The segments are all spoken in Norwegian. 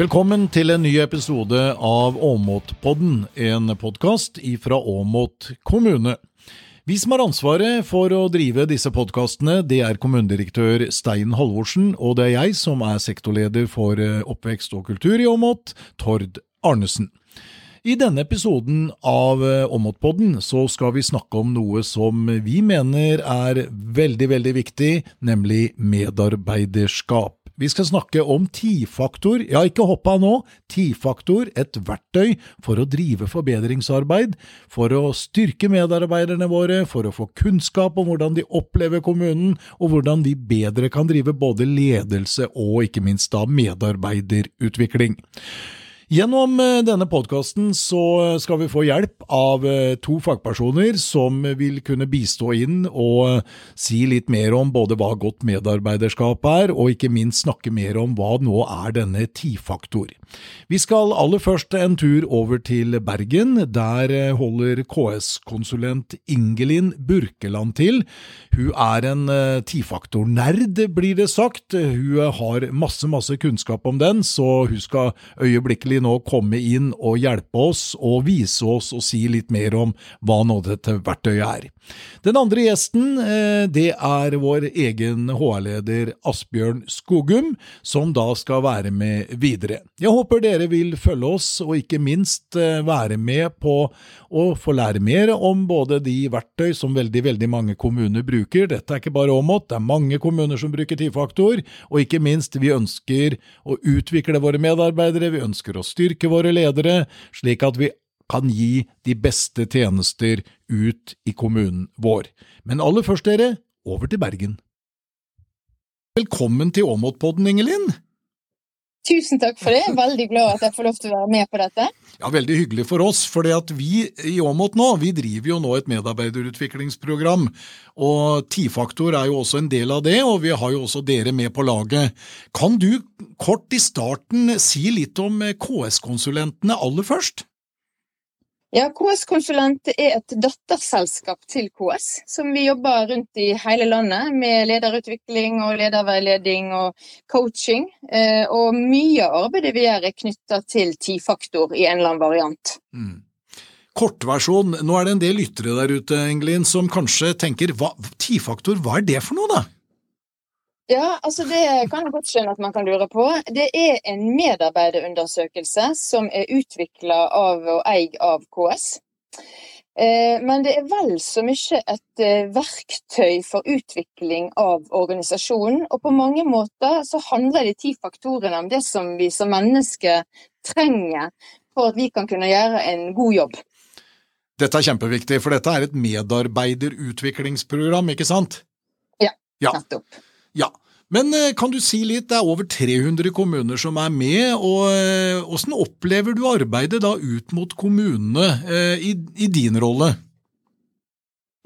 Velkommen til en ny episode av Åmotpodden, en podkast fra Åmot kommune. Vi som har ansvaret for å drive disse podkastene, det er kommunedirektør Stein Halvorsen, og det er jeg som er sektorleder for eh, oppvekst og kultur i Åmot, Tord Arnesen. I denne episoden av eh, Åmotpodden så skal vi snakke om noe som vi mener er veldig, veldig viktig, nemlig medarbeiderskap. Vi skal snakke om Tifaktor, ja, ikke hopp av nå, Tifaktor, et verktøy for å drive forbedringsarbeid, for å styrke medarbeiderne våre, for å få kunnskap om hvordan de opplever kommunen, og hvordan vi bedre kan drive både ledelse og ikke minst da medarbeiderutvikling. Gjennom eh, denne podkasten så skal vi få hjelp av eh, to fagpersoner som vil kunne bistå inn og eh, si litt mer om både hva godt medarbeiderskap er, og ikke minst snakke mer om hva nå er denne ti-faktor. Vi skal aller først en tur over til Bergen. Der holder KS-konsulent Ingelin Burkeland til. Hun er en tifaktor-nerd, blir det sagt. Hun har masse, masse kunnskap om den, så hun skal øyeblikkelig nå komme inn og hjelpe oss og vise oss og si litt mer om hva nå dette verktøyet er. Den andre gjesten eh, det er vår egen HR-leder Asbjørn Skogum, som da skal være med videre. Jeg håper dere vil følge oss, og ikke minst eh, være med på å få lære mer om både de verktøy som veldig, veldig mange kommuner bruker. Dette er ikke bare Åmot, det er mange kommuner som bruker tidfaktor. og ikke minst, vi ønsker å utvikle våre medarbeidere, vi ønsker å styrke våre ledere, slik at vi kan gi de beste tjenester ut i kommunen vår. Men aller først, dere, over til Bergen. Velkommen til Åmotpodden, Ingelin! Tusen takk for det. Veldig glad at jeg får lov til å være med på dette. Ja, Veldig hyggelig for oss, for vi i Åmot nå, vi driver jo nå et medarbeiderutviklingsprogram. Og Tifaktor er jo også en del av det, og vi har jo også dere med på laget. Kan du kort i starten si litt om KS-konsulentene aller først? Ja, KS-konsulent er et datterselskap til KS, som vi jobber rundt i hele landet med lederutvikling og lederveiledning og coaching. Eh, og mye av arbeidet vi gjør er knytta til ti-faktor i en eller annen variant. Mm. Kortversjon, nå er det en del lyttere der ute Engelin, som kanskje tenker hva, ti-faktor, hva er det for noe, da? Ja, altså det kan jeg godt skjønne at man kan lure på. Det er en medarbeiderundersøkelse som er utvikla av og eid av KS. Eh, men det er vel så mye et eh, verktøy for utvikling av organisasjonen. Og på mange måter så handler de ti faktorene om det som vi som mennesker trenger for at vi kan kunne gjøre en god jobb. Dette er kjempeviktig, for dette er et medarbeiderutviklingsprogram, ikke sant? Ja, ja. nettopp. Ja, men eh, kan du si litt, det er over 300 kommuner som er med, og hvordan eh, opplever du arbeidet da ut mot kommunene eh, i, i din rolle?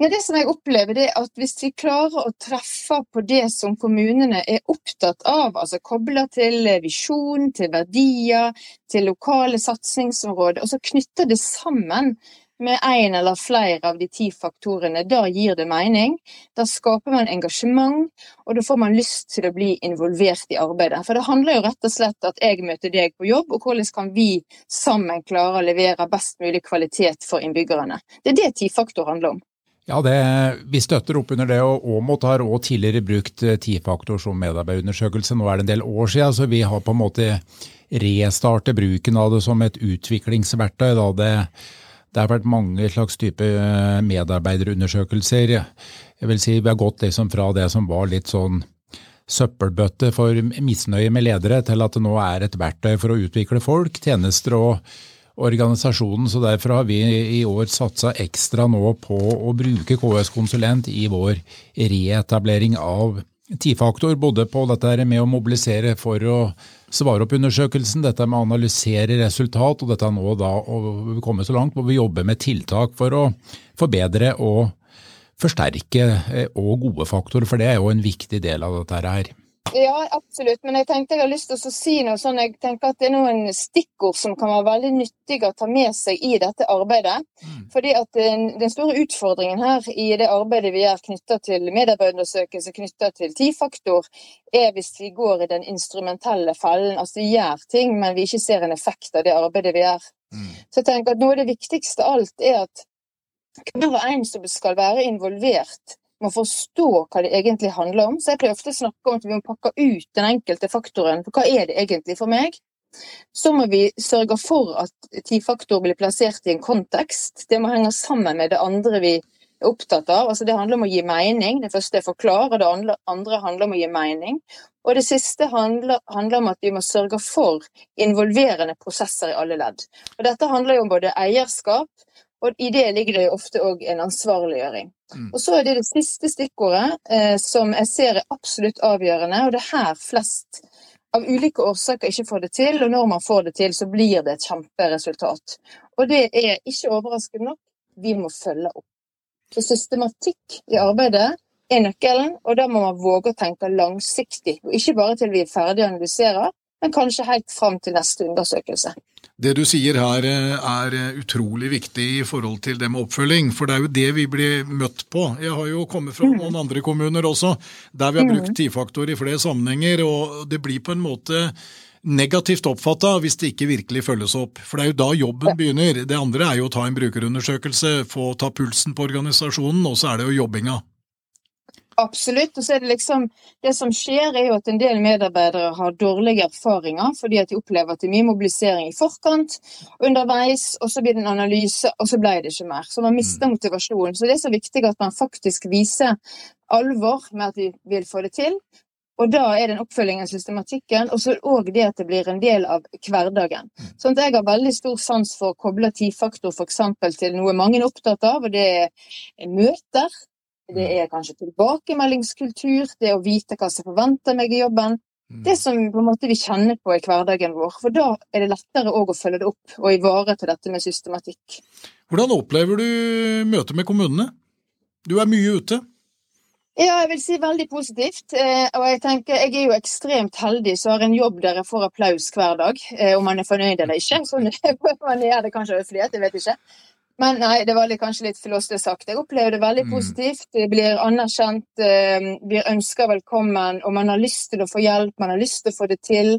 Ja, det som jeg opplever er at Hvis vi klarer å treffe på det som kommunene er opptatt av, altså kobla til visjon, til verdier, til lokale satsingsområder, og så knytter det sammen med én eller flere av de ti faktorene, da gir det mening. Da skaper man engasjement, og da får man lyst til å bli involvert i arbeidet. For det handler jo rett og slett at jeg møter deg på jobb, og hvordan kan vi sammen klare å levere best mulig kvalitet for innbyggerne. Det er det ti-faktor handler om. Ja, det, Vi støtter opp under det, og Åmot har også tidligere brukt eh, ti-faktor som medarbeiderundersøkelse. Nå er det en del år siden, så vi har på en måte restartet bruken av det som et utviklingsverktøy. da det det har vært mange slags type eh, medarbeiderundersøkelser. Jeg vil si Vi har gått liksom fra det som var litt sånn søppelbøtte for misnøye med ledere, til at det nå er et verktøy for å utvikle folk, tjenester og organisasjonen. Så derfor har vi i år satsa ekstra nå på å bruke KS Konsulent i vår reetablering av Tifaktor. Både på dette med å mobilisere for å svare opp undersøkelsen, dette med å analysere resultat, og dette nå da å komme så langt hvor vi jobber med tiltak for å forbedre og forsterke eh, og gode faktorer, for det er jo en viktig del av dette her. Ja, absolutt. Men jeg tenkte jeg har lyst til å si noe sånn. Jeg tenker at det er noen stikkord som kan være veldig nyttige å ta med seg i dette arbeidet. Mm. Fordi at den, den, store utfordringen her i det arbeidet vi gjør knytta til medarbeiderundersøkelse, knytta til ti-faktor, er hvis vi går i den instrumentelle fellen. Altså vi gjør ting, men vi ikke ser en effekt av det arbeidet vi gjør. Mm. Så jeg tenker at noe av det viktigste av alt er at hver og en som skal være involvert må forstå hva det egentlig handler om. Så jeg pleier ofte å snakke om at vi må pakke ut den enkelte faktoren. Hva er det egentlig for meg? Så må vi sørge for at ti-faktor blir plassert i en kontekst. Det må henge sammen med det andre vi er opptatt av. Altså Det handler om å gi mening. Det første er forklare, det andre handler om å gi mening. Og det siste handler, handler, om at vi må sørge for involverende prosesser i alle ledd. Og Dette handler jo om både eierskap, og i det ligger det ofte òg en ansvarliggjøring. Mm. Og så er det det siste stikkordet eh, som jeg ser er absolutt avgjørende, og det er her flest av ulike årsaker ikke får det til, og når man får det til, så blir det et kjemperesultat. Og det er ikke overraskende nok, vi må følge opp. Så systematikk i arbeidet er nøkkelen, og da må man våge å tenke langsiktig, og ikke bare til vi er ferdige å analysere, men kanskje helt fram til neste undersøkelse. Det du sier her eh, er eh, utrolig viktig i forhold til det med oppfølging, for det er jo det vi blir møtt på. Jeg har jo kommet fra mm. noen andre kommuner også, der vi har brukt tidfaktor i flere sammenhenger, og det blir på en måte negativt oppfatta hvis det ikke virkelig følges opp. For det er jo da jobben begynner. Det andre er jo å ta en brukerundersøkelse, få ta pulsen på organisasjonen, og så er det jo jobbinga. Absolutt. Og så er det liksom Det som skjer, er jo at en del medarbeidere har dårlige erfaringer fordi at de opplever at det er mye mobilisering i forkant, underveis, og så blir det en analyse, og så ble det ikke mer. Så man mister mm. motivasjonen. Så det er så viktig at man faktisk viser alvor med at vi vil få det til. Og da er den oppfølgingen oppfølging systematikken, og så òg det at det blir en del av hverdagen. Mm. Sånn at jeg har veldig stor sans for å koble tidfaktor f.eks. til noe mange er opptatt av, og det er møter. Det mm. er kanskje tilbakemeldingskultur, det å vite hva som forventer meg i jobben. Mm. Det som på en måte vi kjenner på i hverdagen vår. For da er det lettere å følge det opp og ivareta dette med systematikk. Hvordan opplever du møtet med kommunene? Du er mye ute? Ja, jeg vil si veldig positivt. Eh, og jeg tenker, jeg er jo ekstremt heldig som har en jobb der jeg får applaus hver dag, eh, om man er fornøyd eller ikke. Sånn man er det kanskje av flere, jeg vet ikke. Men nei, det var litt, kanskje litt flåste sagt. Jeg opplever det veldig mm. positivt. Det blir anerkjent, eh, blir ønska velkommen, og man har lyst til å få hjelp, man har lyst til å få det til.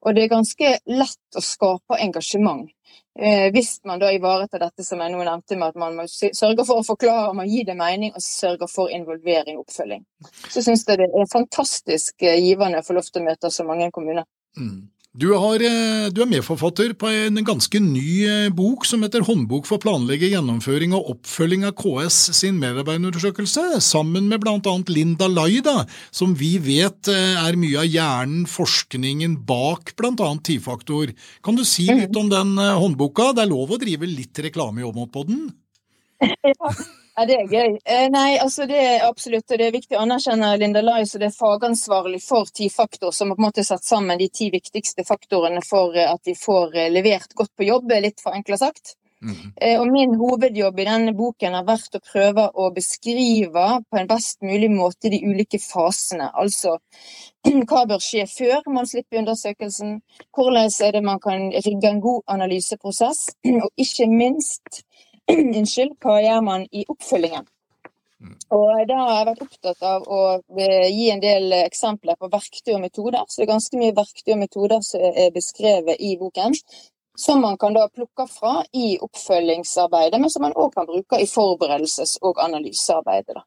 Og det er ganske lett å skape engasjement. Eh, hvis man da ivaretar dette som jeg nå nevnte, med at man må sørge for å forklare, man gir det mening, og sørge for involvering og oppfølging. Så syns jeg det er fantastisk eh, givende å få lov til å møte så mange kommuner. Mm. Du, har, eh, du, er medforfatter på en ganske ny eh, bok som heter 'Håndbok for planlegging, gjennomføring og oppfølging av KS sin medarbeiderundersøkelse', sammen med bl.a. Linda Laida, som vi vet eh, er mye av hjernen, forskningen bak bl.a. T-faktor. Kan du si litt om den håndboka? Det er lov å drive litt reklame i Åmot på den? Ja. Ja, det er gøy. Eh, nei, altså det er absolutt, og det er viktig å anerkjenne Linda Lai som er fagansvarlig for ti-faktor, som har på en måte satt sammen de ti viktigste faktorene for eh, at vi får eh, levert godt på jobb, litt for enkelt sagt. Mm. Og min hovedjobb i denne boken har vært å prøve å beskrive på en best mulig måte de ulike fasene. Altså hva bør skje før man slipper undersøkelsen, hvordan er det man kan rigge en god analyseprosess, og ikke minst Unnskyld, hva gjør man i oppfølgingen? Mm. Og Da har jeg vært opptatt av å eh, gi en del eksempler på verktøy og metoder. Så det er ganske mye verktøy og metoder som er beskrevet i boken. Som man kan da plukke fra i oppfølgingsarbeidet, men som man òg kan bruke i forberedelses- og analysearbeidet. Da.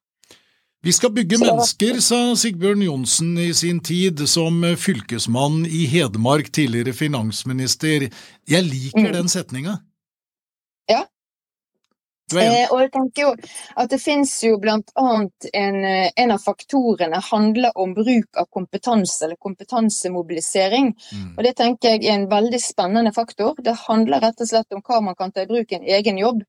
Vi skal bygge mennesker, sa Sigbjørn Johnsen i sin tid som fylkesmann i Hedmark, tidligere finansminister. Jeg liker mm. den setninga. Ja, Eh, og jeg tenker jo at det finnes jo annet en, eh, en, av faktorene handler om bruk av kompetanse, eller kompetansemobilisering. Mm. Og det tenker jeg er en veldig spennende faktor. Det handler rett og slett om hva man kan ta i bruk i en egen jobb.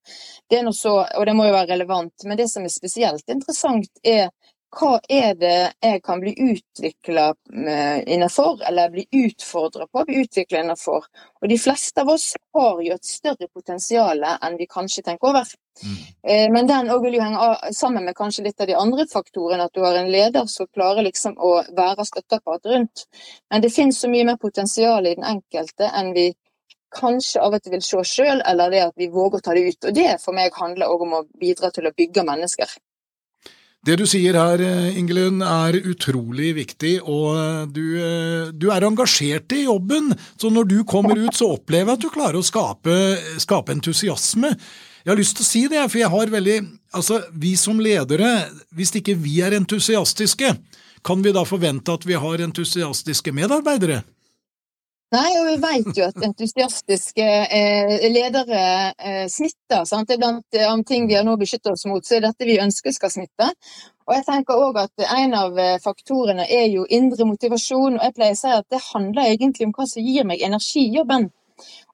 Det er noe så, og det må jo være relevant. Men det som er spesielt interessant, er hva er det jeg kan bli utvikla innenfor, eller bli utfordra på å bli utvikla innenfor. Og de fleste av oss har jo et større potensial enn vi kanskje tenker over. Mm. Eh, men den òg vil jo henge sammen med kanskje litt av de andre faktorene, at du har en leder som klarer liksom å være støtteapparat rundt. Men det finnes så mye mer potensial i den enkelte enn vi kanskje av og til vil se sjøl, eller det at vi våger å ta det ut. Og det for meg handler òg om å bidra til å bygge mennesker. Det du sier her, eh, Ingelund, er utrolig viktig, og eh, du, eh, du, er engasjert i jobben. Så når du kommer ut, så opplever jeg at du klarer å skape, skape entusiasme. Jeg har lyst til å si det, for jeg har veldig Altså, vi som ledere, hvis ikke vi er entusiastiske, kan vi da forvente at vi har entusiastiske medarbeidere? Nei, og vi vet jo at entusiastiske eh, ledere eh, smitter. Sant? Det er blant eh, ting vi har nå beskyttet oss mot, så er dette vi ønsker skal smitte. Og jeg tenker også at En av eh, faktorene er jo indre motivasjon. og jeg pleier å si at Det handler egentlig om hva som gir meg energi i jobben.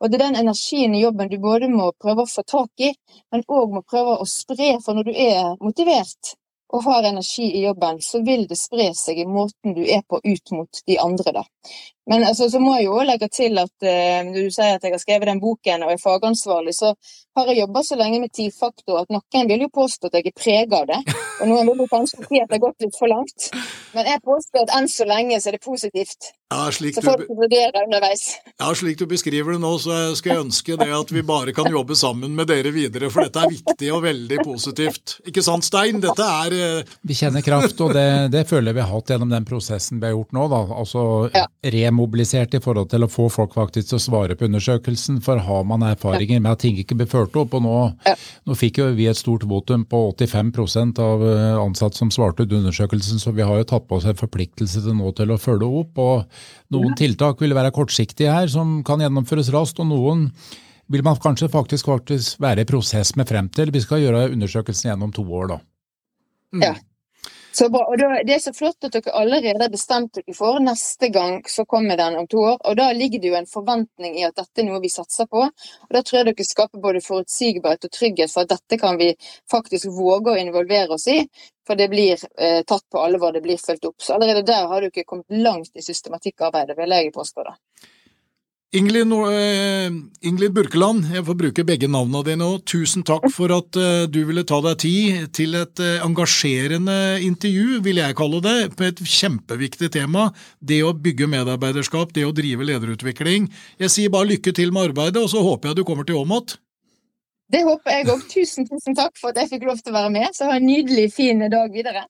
Og Det er den energien i jobben du både må prøve å få tak i, men òg må prøve å spre. For når du er motivert og har energi i jobben, så vil det spre seg i måten du er på ut mot de andre. da. Men altså, så må jeg jo legge til at uh, du sier at jeg har skrevet den boken og er fagansvarlig, så har jeg jobba så lenge med tidfaktor at noen vil jo påstå at jeg er prega av det. Og noen vil jo kanskje si at det har gått litt for langt. Men jeg påstår at enn så lenge så er det positivt. Ja, slik så folk vurderer underveis. Ja, slik du beskriver det nå, så skal jeg ønske det at vi bare kan jobbe sammen med dere videre, for dette er viktig og veldig positivt. Ikke sant, Stein? Dette er uh... Vi kjenner kraft, og det, det, føler vi har hatt gjennom den prosessen vi har gjort nå. da. Altså ja mobilisert i forhold til å få folk faktisk til å svare på undersøkelsen. For har man erfaringer med at ting ikke blir ført opp, og nå, ja. nå fikk jo vi et stort votum på 85 av eh, ansatte som svarte ut undersøkelsen, så vi har jo tatt på oss en forpliktelse til nå til å følge opp. og Noen tiltak vil være kortsiktige her, som kan gjennomføres raskt, og noen vil man kanskje faktisk, faktisk være i prosess med frem til. Vi skal gjøre undersøkelsen gjennom to år, da. Mm. Ja. Så bra. Og Det er så flott at dere allerede har bestemt dere for neste gang så kommer den om to år. og Da ligger det jo en forventning i at dette er noe vi satser på. og Da tror jeg dere skaper både forutsigbarhet og trygghet for at dette kan vi faktisk våge å involvere oss i. For det blir eh, tatt på alvor, det blir fulgt opp. Så allerede der har dere kommet langt i systematikkarbeidet, vil jeg påstå. da. Uh, Ingelin, Burkeland, jeg får bruke begge navnene dine nå. Tusen takk for at uh, du ville ta deg tid til et uh, engasjerende intervju, vil jeg kalle det, på et kjempeviktig tema. Det å bygge medarbeiderskap, det å drive lederutvikling. Jeg sier bare lykke til med arbeidet, og så håper jeg du kommer til Åmot. Det håper jeg òg. Tusen, tusen takk for at jeg fikk lov til å være med. Så ha en nydelig, fin dag videre.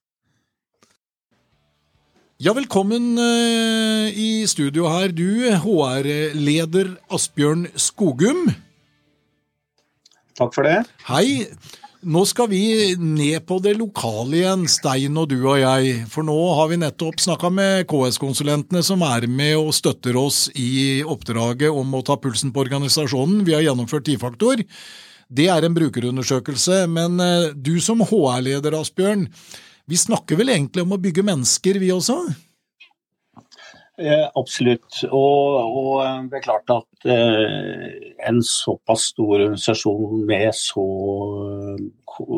Ja, velkommen uh, i studio her, du, HR-leder Asbjørn Skogum. Takk for det. Hei. Nå skal vi ned på det lokale igjen, Stein og du og jeg. For nå har vi nettopp snakka med KS-konsulentene som er med og støtter oss i oppdraget om å ta pulsen på organisasjonen. Vi har gjennomført T-faktor. Det er en brukerundersøkelse. Men uh, du som HR-leder, Asbjørn. Vi snakker vel egentlig om å bygge mennesker, vi også? Eh, absolutt. Og, og, eh, det er klart at eh, en såpass stor organisasjon med så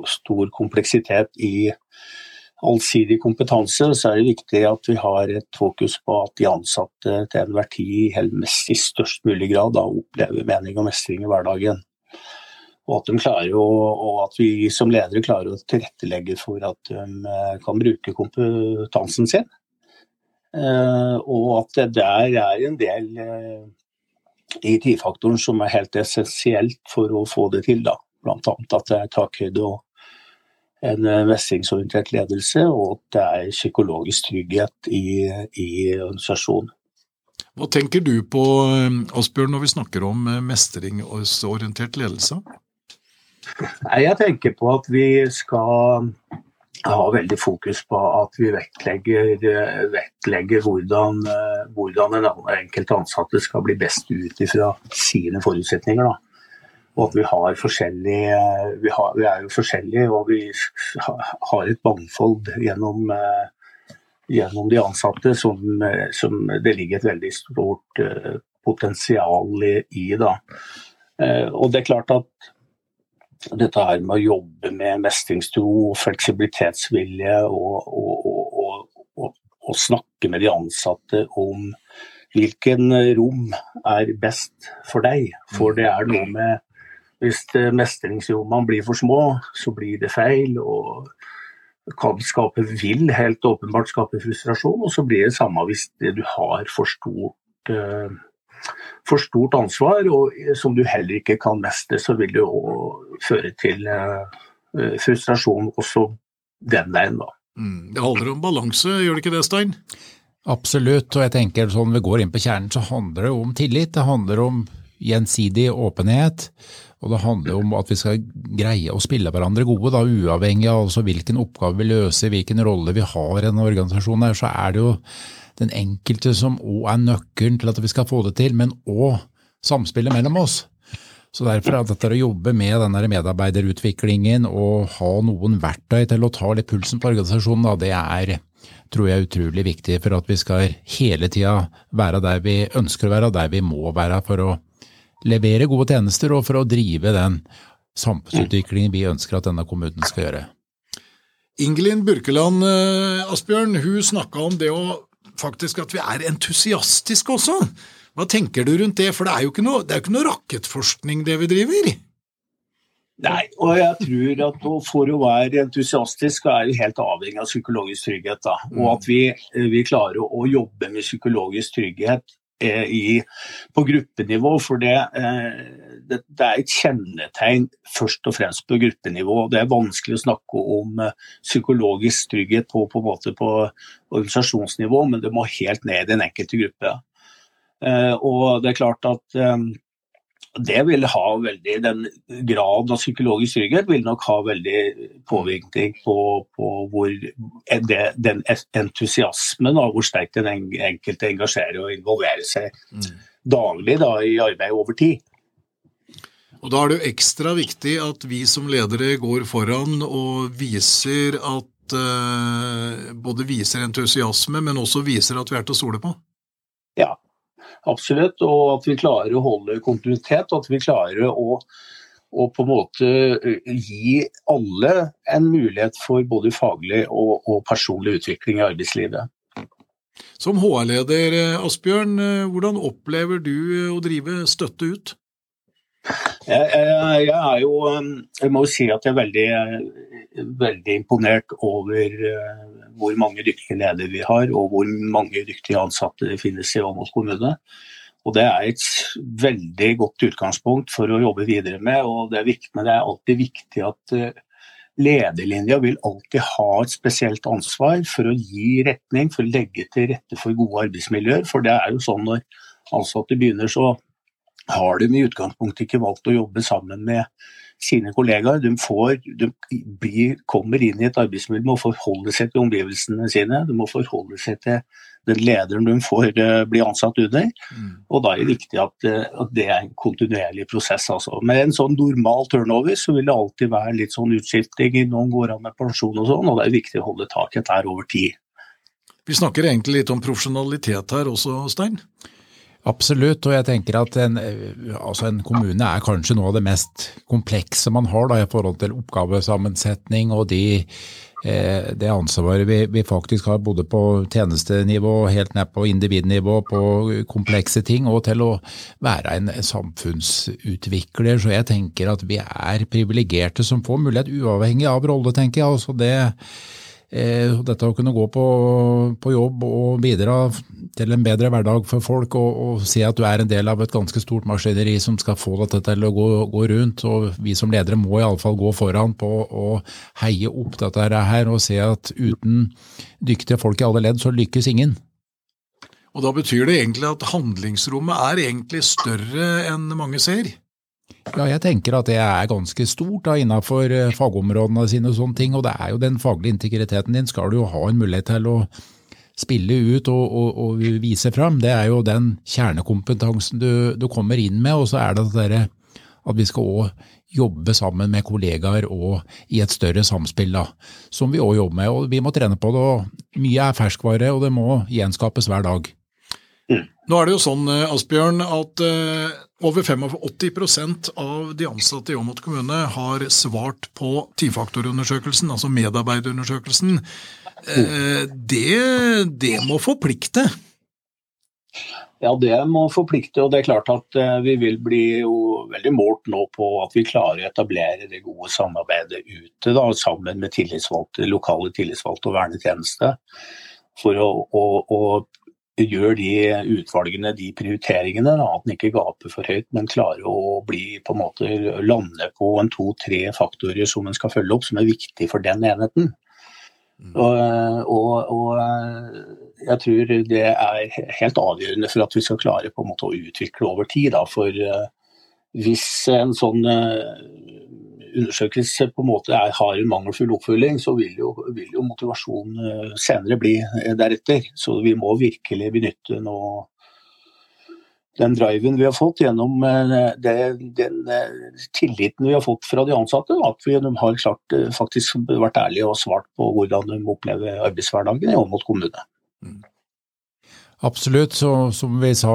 stor kompleksitet i allsidig kompetanse, så er det viktig at vi har et fokus på at de ansatte til enhver tid i størst mulig grad da, opplever mening og mestring i hverdagen. Og at, klarer og at vi som ledere klarer å tilrettelegge for at de eh, kan bruke kompetansen sin. Eh, og at det der er en del eh, i tidfaktoren som er helt essensielt for å få det til. da. Bl.a. at det er takhøyde og en mestringsorientert ledelse, og at det er psykologisk trygghet i, i organisasjonen. Hva tenker du på Asbjørn, når vi snakker om mestringsorientert ledelse? Nei, Jeg tenker på at vi skal ha veldig fokus på at vi vektlegger, vektlegger hvordan, hvordan en enkelt ansatte skal bli best ut ifra sine forutsetninger. Da. Og at vi har forskjellige vi, har, vi, er jo forskjellige, og vi har et mangfold gjennom, gjennom de ansatte som, som, det ligger et veldig stort potensial i. Da. Og det er klart at dette her med å jobbe med mestringstro, fleksibilitetsvilje og, og, og, og, snakke med de ansatte om hvilken rom er best for deg. For det er noe med Hvis mestringsrommene blir for små, så blir det feil. og kan skape, vil helt åpenbart skape frustrasjon, og så blir det samme hvis du har for stort uh, for stort ansvar, og som du heller ikke kan mestre, så vil det òg føre til uh, frustrasjon også den veien, da. Mm, det handler om balanse, gjør det ikke det, Stein? Absolutt, og jeg tenker sånn vi går inn på kjernen, så handler det om tillit. Det handler om gjensidig åpenhet. Og det handler om at vi skal greie å spille hverandre gode, da, uavhengig av altså hvilken oppgave vi løser, hvilken rolle vi har i en organisasjon. her, Så er det jo den enkelte som òg er nøkkelen til at vi skal få det til, men òg samspillet mellom oss. Så Derfor er dette å jobbe med denne medarbeiderutviklingen og ha noen verktøy til å ta litt pulsen på organisasjonen, det er tror jeg er utrolig viktig for at vi skal hele tida være der vi ønsker å være og der vi må være for å levere gode tjenester og for å drive den samfunnsutviklingen vi ønsker at denne kommunen skal gjøre. Ingelin Burkeland eh, Asbjørn, hun snakka om det å faktisk at vi er entusiastiske også. Hva tenker du rundt det, for det er jo ikke noe, det er ikke noe rakettforskning det vi driver? Nei, og jeg tror at for å være entusiastisk er vi helt avhengig av psykologisk trygghet. Da. Og at vi, vi klarer å jobbe med psykologisk trygghet eh, i, på gruppenivå. For det, eh, det, det, er et kjennetegn først og fremst på gruppenivå. Det er vanskelig å snakke om eh, psykologisk trygghet på, på, på organisasjonsnivå, men det må helt ned i den enkelte gruppe. Eh, og det er klart at det vil ha veldig, Den graden av psykologisk trygghet vil nok ha veldig påvirkning på, på hvor det, den entusiasmen og hvor sterkt den enkelte engasjerer og involverer seg mm. daglig da, i arbeid over tid. Og Da er det jo ekstra viktig at vi som ledere går foran og viser at eh, Både viser entusiasme, men også viser at vi er til å stole på. Absolutt. Og at vi klarer å holde kontinuitet, og at vi klarer å, å på en måte eh, gi alle en mulighet for både faglig og, og personlig utvikling i arbeidslivet. Som HR-leder, eh, Asbjørn, eh, hvordan opplever du å drive Støtte ut? Jeg, jeg, jeg, er jo Jeg må jo si at jeg er veldig, veldig imponert over hvor mange dyktige ledere vi har, og hvor mange dyktige ansatte det finnes i Åmot kommune. Og Det er et veldig godt utgangspunkt for å jobbe videre med. og Det er, viktig, det er alltid viktig at eh, lederlinja vil alltid ha et spesielt ansvar for å gi retning, for å legge til rette for gode arbeidsmiljøer. For det er jo sånn når ansatte begynner, så har de i utgangspunktet ikke valgt å jobbe sammen med sine kollegaer. De, får, de blir, kommer inn i et arbeidsmiljø med å forholde seg til omgivelsene sine. De må forholde seg til den lederen de får uh, bli ansatt under. Mm. Og da er det viktig at, uh, at, det er en kontinuerlig prosess. Altså. Med en sånn normal turnover så vil det alltid være litt sånn utskifting. Noen går av med pensjon og sånn, og det er viktig å holde tak i dette over tid. Vi snakker egentlig litt om profesjonalitet her også, Stein? Absolutt, og jeg tenker at en, altså en, kommune er kanskje noe av det mest komplekse man har da, i forhold til oppgavesammensetning og de, eh, det ansvaret vi, vi, faktisk har både på tjenestenivå, helt ned på individnivå, på komplekse ting, og til å være en samfunnsutvikler. Så jeg tenker at vi er privilegerte som får mulighet, uavhengig av rolle, tenker jeg. altså det dette å kunne gå på, på, jobb og bidra til en bedre hverdag for folk, og, og se at du er en del av et ganske stort maskineri som skal få dette til å gå, gå rundt. og Vi som ledere må iallfall gå foran på å heie opp dette her og se at uten dyktige folk i alle ledd, så lykkes ingen. Og Da betyr det egentlig at handlingsrommet er egentlig større enn mange ser? Ja, jeg tenker at det er ganske stort da, innenfor eh, fagområdene sine og sånne ting. Og det er jo den faglige integriteten din skal du jo ha en mulighet til å spille ut og, og, og vise fram. Det er jo den kjernekompetansen du, du kommer inn med. Og så er det det at vi skal òg jobbe sammen med kollegaer og i et større samspill, da, som vi òg jobber med. Og vi må trene på det. og Mye er ferskvare, og det må gjenskapes hver dag. Mm. Nå er det jo sånn, Asbjørn, at uh, over 85% av de ansatte i Åmot kommune har svart på tifaktorundersøkelsen, altså medarbeiderundersøkelsen. Uh, det, det må forplikte? Ja, det må forplikte. og det er klart at Vi vil bli veldig målt nå på at vi klarer å etablere det gode samarbeidet ute da, sammen med tillitsvalgte, lokale tillitsvalgte og vernetjeneste. For å, å, å gjøre de utvalgene, de prioriteringene. Da, at en ikke gaper for høyt, men klarer å bli, på en måte, lande på en to-tre faktorer som en skal følge opp, som er viktig for den enheten. Mm. Og, og, og jeg tror det er helt avgjørende for at vi skal klare på en måte å utvikle over tid. Da. For uh, hvis en sånn uh, undersøkelse på en måte er, har en mangelfull oppfølging, så vil jo, vil jo motivasjonen uh, senere bli deretter. Så vi må virkelig benytte nå den driven vi har fått gjennom det, den tilliten vi har fått fra de ansatte. At vi har klart faktisk vært ærlige og svart på hvordan de opplever arbeidshverdagen i Åmot kommune. Mm. Absolutt. Så, som vi sa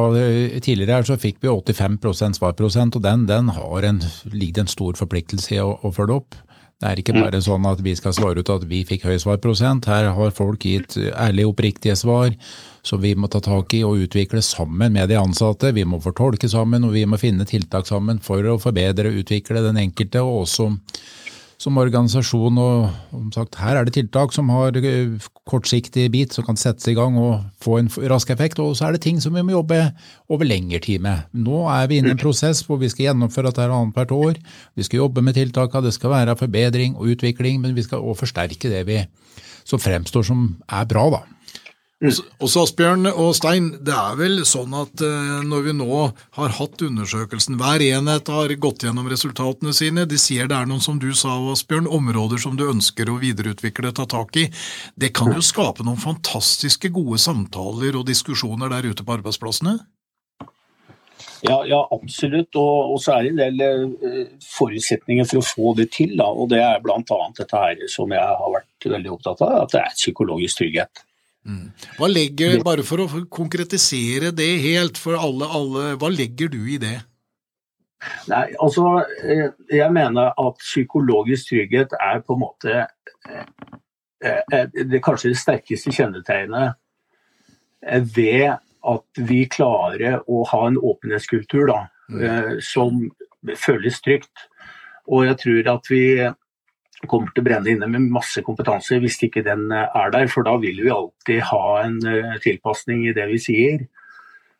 tidligere, her, så fikk vi 85% svarprosent, og den, den har en, ligger en stor forpliktelse i å, å, følge opp. Det er ikke mm. bare sånn at vi skal svare ut at vi fikk høy svarprosent. Her har folk gitt ærlige, oppriktige svar som vi må ta tak i og utvikle sammen med de ansatte. Vi må fortolke sammen og vi må finne tiltak sammen for å forbedre og utvikle den enkelte, og også som organisasjon. og sagt, Her er det tiltak som har eh, kortsiktig bit, som kan settes i gang og få en rask effekt. Og så er det ting som vi må jobbe over lengre tid med. Nå er vi inne i en prosess hvor vi skal gjennomføre dette annethvert år. Vi skal jobbe med tiltakene, det skal være forbedring og utvikling, men vi skal også forsterke det vi som fremstår som er bra. da. Også Asbjørn og Stein, det er vel sånn at eh, når vi nå har hatt undersøkelsen, hver enhet har gått gjennom resultatene sine, de sier det er noen, som du sa Asbjørn, områder som du ønsker å videreutvikle, ta tak i. Det kan jo skape noen fantastiske gode samtaler og diskusjoner der ute på arbeidsplassene? Ja, ja absolutt. Og, og, så er det en del uh, forutsetninger for å få det til. Da. og Det er bl.a. dette her som jeg har vært veldig opptatt av, at det er psykologisk trygghet. Mm. Hva legger, Bare for å konkretisere det helt for alle, alle, hva legger du i det? Nei, altså, eh, Jeg mener at psykologisk trygghet er på en måte eh, eh, det kanskje det sterkeste kjennetegnet ved at vi klarer å ha en åpenhetskultur da, mm. som føles trygt. Og jeg tror at vi kommer til å brenne inne med masse kompetanse hvis ikke den eh, er der. For da vil vi alltid ha en eh, tilpasning i det vi sier.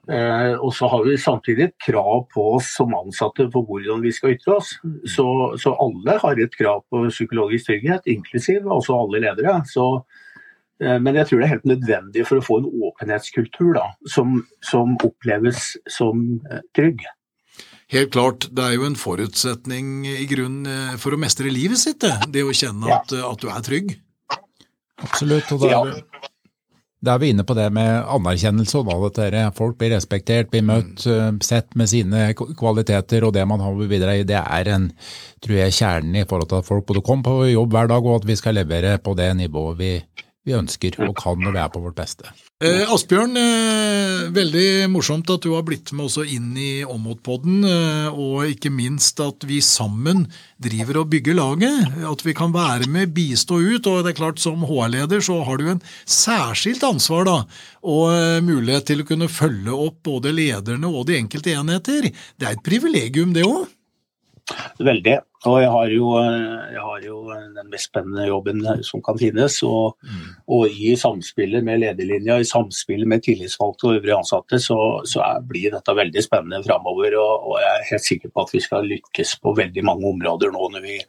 Eh, og så har vi samtidig et krav på oss som ansatte på hvordan vi skal ytre oss. Så, så alle har et krav på psykologisk trygghet, inklusiv også alle ledere. Så, men jeg tror det er helt nødvendig for å få en åpenhetskultur da, som, som oppleves som trygg. Helt klart, det er jo en forutsetning i grunn eh, for å mestre livet sitt, det, det å kjenne at, at, du er trygg. Absolutt. og da er, vi, da er vi inne på det med anerkjennelse og hva dette er. Folk blir respektert, blir møtt, mm. Eh, sett med sine kvaliteter og det man har å bidra i. Det er en, tror jeg, kjernen i forhold til at folk både kommer på jobb hver dag og at vi skal levere på det nivået vi, vi ønsker og kan når vi er på vårt beste. Eh, Asbjørn, eh, veldig morsomt at du har blitt med også inn i Åmotpodden, eh, og ikke minst at vi sammen driver og bygger laget. At vi kan være med, bistå ut. og det er klart Som HR-leder så har du en særskilt ansvar da, og eh, mulighet til å kunne følge opp både lederne og de enkelte enheter. Det er et privilegium, det òg? Veldig. Og jeg har, jo, jeg har, jo, den mest spennende jobben som kan finnes. Og, mm. og i samspillet med lederlinja, i samspillet med tillitsvalgte og øvrige ansatte, så, så er, blir dette veldig spennende framover. Og, og, jeg er helt sikker på at vi skal lykkes på veldig mange områder nå når vi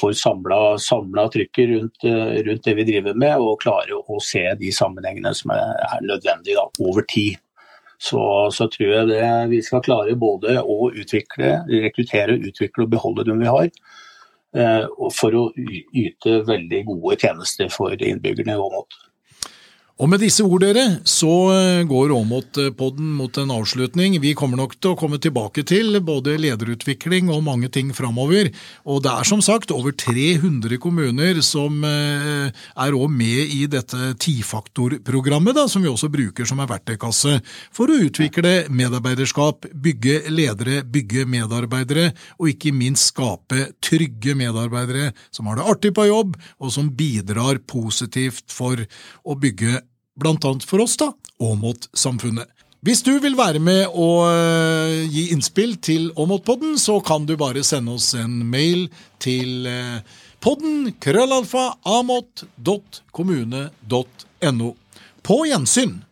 får samla trykket rundt, rundt, det vi driver med, og klarer å se de sammenhengene som er, er nødvendige da, over tid så, så, tror jeg det vi skal klare både å utvikle, rekruttere, utvikle og beholde dem vi har. Eh, for å yte veldig gode tjenester for innbyggerne i Åmot. Og med disse ord, dere, så eh, går Åmot-podden mot en avslutning. Vi kommer nok til å komme tilbake til både lederutvikling og mange ting framover. Og det er som sagt over 300 kommuner som eh, er òg med i dette tifaktorprogrammet, som vi også bruker som en verktøykasse for å utvikle medarbeiderskap, bygge ledere, bygge medarbeidere, og ikke minst skape trygge medarbeidere som har det artig på jobb, og som bidrar positivt for å bygge blant annet for oss, da, Åmot-samfunnet. Hvis du vil være med og uh, gi innspill til Åmot-podden, så kan du bare sende oss en mail til uh, podden krøllalfa amot.kommune.no. På gjensyn!